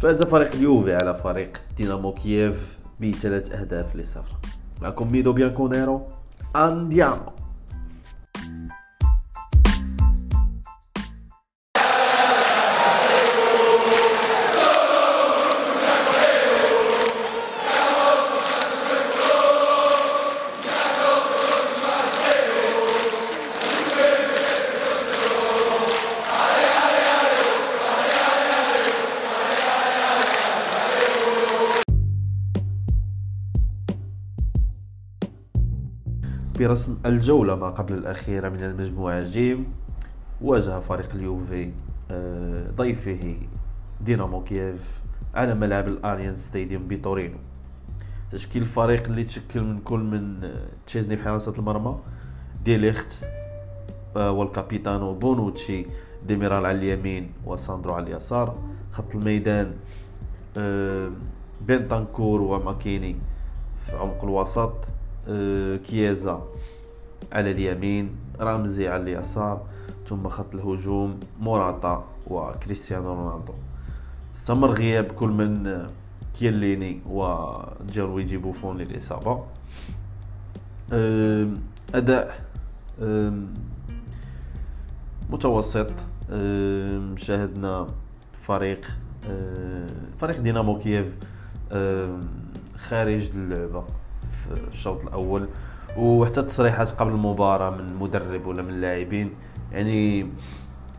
فاز فريق اليوفي على فريق دينامو كييف بثلاث أهداف لصفر. معكم ميدو بيانكونيرو andiamo برسم الجولة ما قبل الأخيرة من المجموعة. جيم واجه فريق اليوفي آه، ضيفه دينامو كييف على ملعب الاليانز ستاديوم بتورينو. تشكيل الفريق اللي تشكل من كل من آه، تشيزني في حراسة المرمى ديليخت آه، وال capitano بونوتشي ديميرال على اليمين وساندرو على اليسار. خط الميدان بنتانكور وماكيني في عمق الوسط. كيازا على اليمين رمزي على اليسار ثم خط الهجوم موراتا وكريستيانو رونالدو. استمر غياب كل من آه، كيليني وجيرويجي بوفون للإصابة. أداء متوسط. شاهدنا فريق فريق دينامو كييف خارج اللعبة. في الشوط الأول وحتى التصريحات قبل المباراة من المدرب ولا من اللاعبين يعني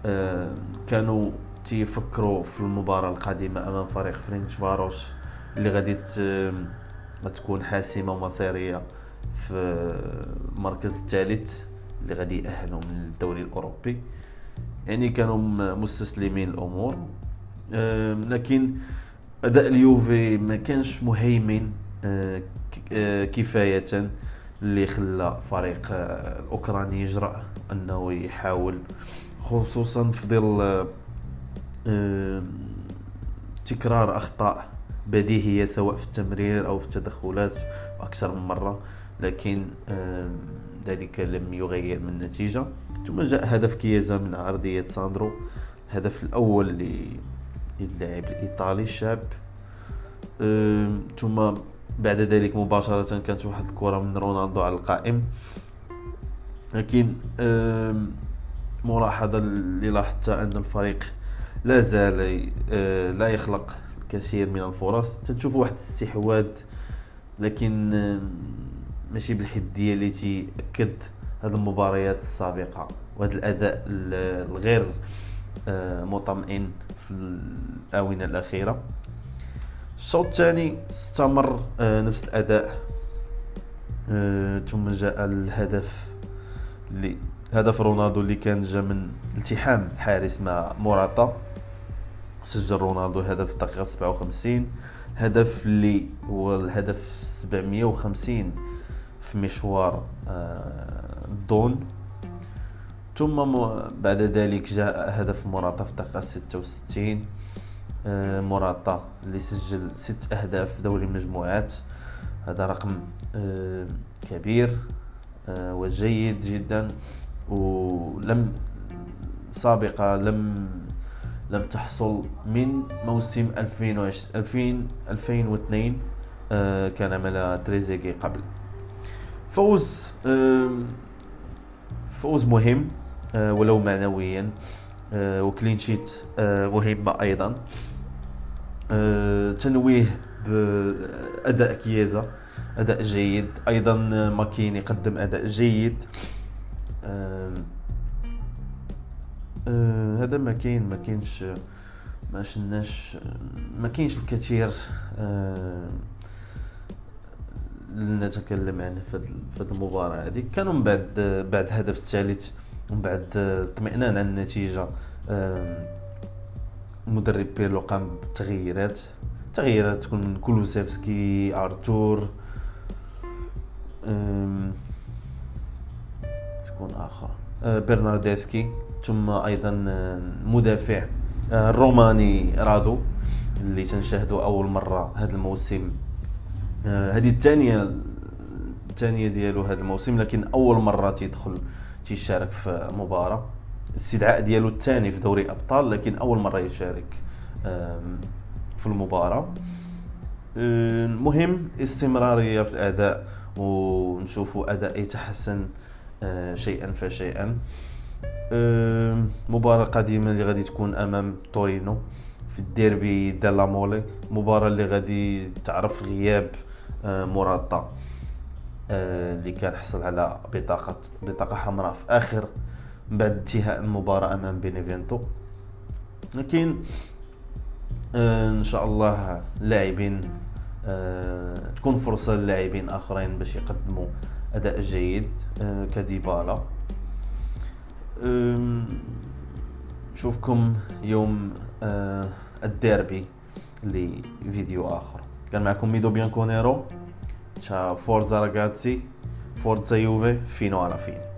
آه، كانوا تيفكروا في المباراة القادمة أمام فريق فرينش فاروش اللي غادي تكون حاسمة ومصيريه في المركز الثالث اللي غادي يأهلهم للدوري الأوروبي. يعني كانوا مستسلمين الأمور لكن أداء اليوفي ما كانش مهيمن كفاية اللي خلى فريق الأوكراني يجرأ أنه يحاول خصوصا في ظل تكرار أخطاء بديهية سواء في التمرير أو في التدخلات أكثر من مرة لكن ذلك لم يغير من النتيجة. ثم جاء هدف كيزا من عرضية ساندرو الهدف الأول للاعب الإيطالي الشاب. ثم بعد ذلك مباشرة كانت واحد الكرة من رونالدو على القائم. لكن ملاحظة اللي لاحظتها أن الفريق لا زال آه، لا يخلق الكثير من الفرص. تنشوف واحد الاستحواذ لكن ماشي بالحدية اللي تأكد هذه المباريات السابقة. وهذا الأداء الغير آه، مطمئن في الآونة الأخيرة. الشوط الثاني استمر آه، نفس الأداء. آه، ثم جاء الهدف اللي هدف رونالدو اللي كان جا من التحام الحارس مع موراتا. سجل رونالدو هدف في الدقيقة 57 هدف اللي هو الهدف 750 في مشوار آه، ثم بعد ذلك جاء هدف موراتا في الدقيقة 66 آه، موراتا اللي سجل ست أهداف في دوري المجموعات. هذا رقم آه، كبير آه، وجيد جدا ولم سابقا لم لم تحصل من موسم 2020 2002 كان عمل تريزيجي قبل. فوز فوز مهم ولو معنويا. وكلين شيت مهمة أيضا. آه، تنويه بأداء كييزا أداء جيد. أيضا ماكين يقدم أداء جيد. آه، آه، هذا ما كاين ما كاينش ما شناش ما كاينش الكثير نتكلم عنه في هذه المباراة هذه. كانوا بعد بعد الهدف الثالث. ومن بعد اطمئنان على النتيجة المدرب بيرلو قام بالتغييرات تغييرات تكون من كولوسيفسكي أرتور شكون آخر. أه، برناردسكي ثم أيضا أه، مدافع الروماني رادو اللي تنشاهدوا أول مرة هذا الموسم. هذه الثانية الثانية ديالو هذا الموسم لكن أول مرة تيدخل تيشارك في مباراة. الاستدعاء ديالو الثاني في دوري أبطال لكن أول مرة يشارك في المباراة. المهم استمرارية في الأداء ونشوفوا أداء يتحسن شيئا فشيئا. مباراة قادمة اللي غادي تكون أمام تورينو في الديربي دالا مولي. مباراة اللي غادي تعرف غياب مراتا اللي كان حصل على بطاقة بطاقة حمراء في آخر بعد انتهاء المباراة أمام بينيفينتو. لكن إن شاء الله لاعبين تكون فرصة للاعبين آخرين باش يقدموا أداء جيد كديبالا. نشوفكم يوم آه، الديربي لفيديو آخر. كان معكم ميدو بيانكونيرو. Ciao, forza ragazzi, forza Juve fino alla fine.